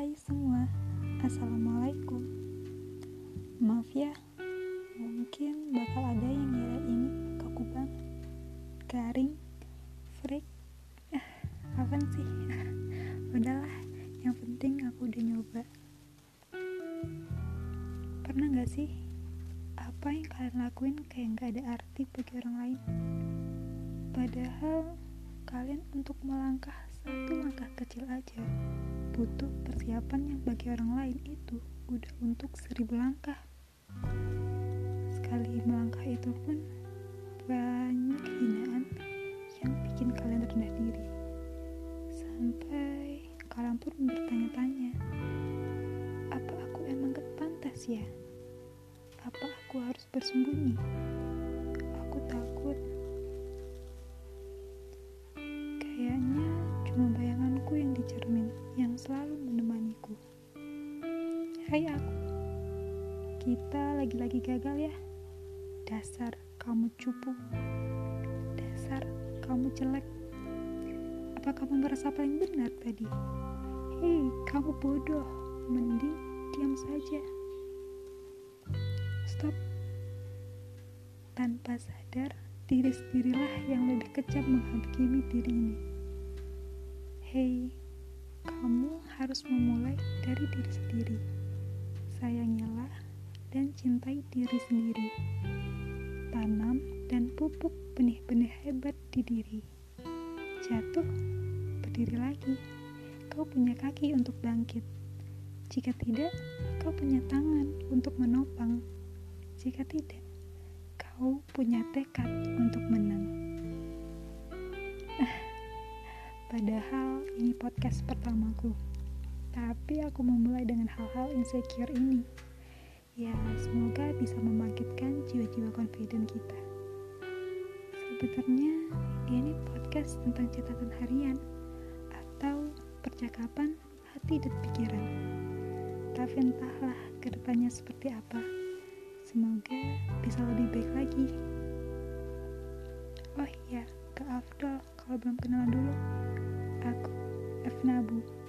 Hai semua, Assalamualaikum. Maaf ya, mungkin bakal ada yang ngira ini kaku banget Garing, freak, eh, apa sih? Udahlah, yang penting aku udah nyoba. Pernah gak sih, apa yang kalian lakuin kayak gak ada arti bagi orang lain? Padahal kalian untuk melangkah satu langkah kecil aja butuh persiapan yang bagi orang lain itu udah untuk seribu langkah. Sekali melangkah itu pun banyak hinaan yang bikin kalian rendah diri. Sampai kalian pun bertanya-tanya, apa aku emang gak pantas ya? Apa aku harus bersembunyi? Bayanganku yang di cermin yang selalu menemaniku. Hai aku, kita lagi-lagi gagal ya. Dasar kamu cupu. Dasar kamu jelek. Apa kamu merasa paling benar tadi? Hei, kamu bodoh. Mending diam saja. Stop. Tanpa sadar, diri sendirilah yang lebih kejam menghakimi diri ini. Hei, kamu harus memulai dari diri sendiri. Sayangilah dan cintai diri sendiri. Tanam dan pupuk benih-benih hebat di diri. Jatuh, berdiri lagi. Kau punya kaki untuk bangkit. Jika tidak, kau punya tangan untuk menopang. Jika tidak, kau punya tekad untuk menang. Padahal ini podcast pertamaku. Tapi aku memulai dengan hal-hal insecure ini. Ya, semoga bisa membangkitkan jiwa-jiwa confident kita. Sebenarnya ini podcast tentang catatan harian atau percakapan hati dan pikiran. Tapi entahlah ke depannya seperti apa. Semoga bisa lebih baik lagi. Oh iya, ke Afdol kalau belum kenalan dulu. Aku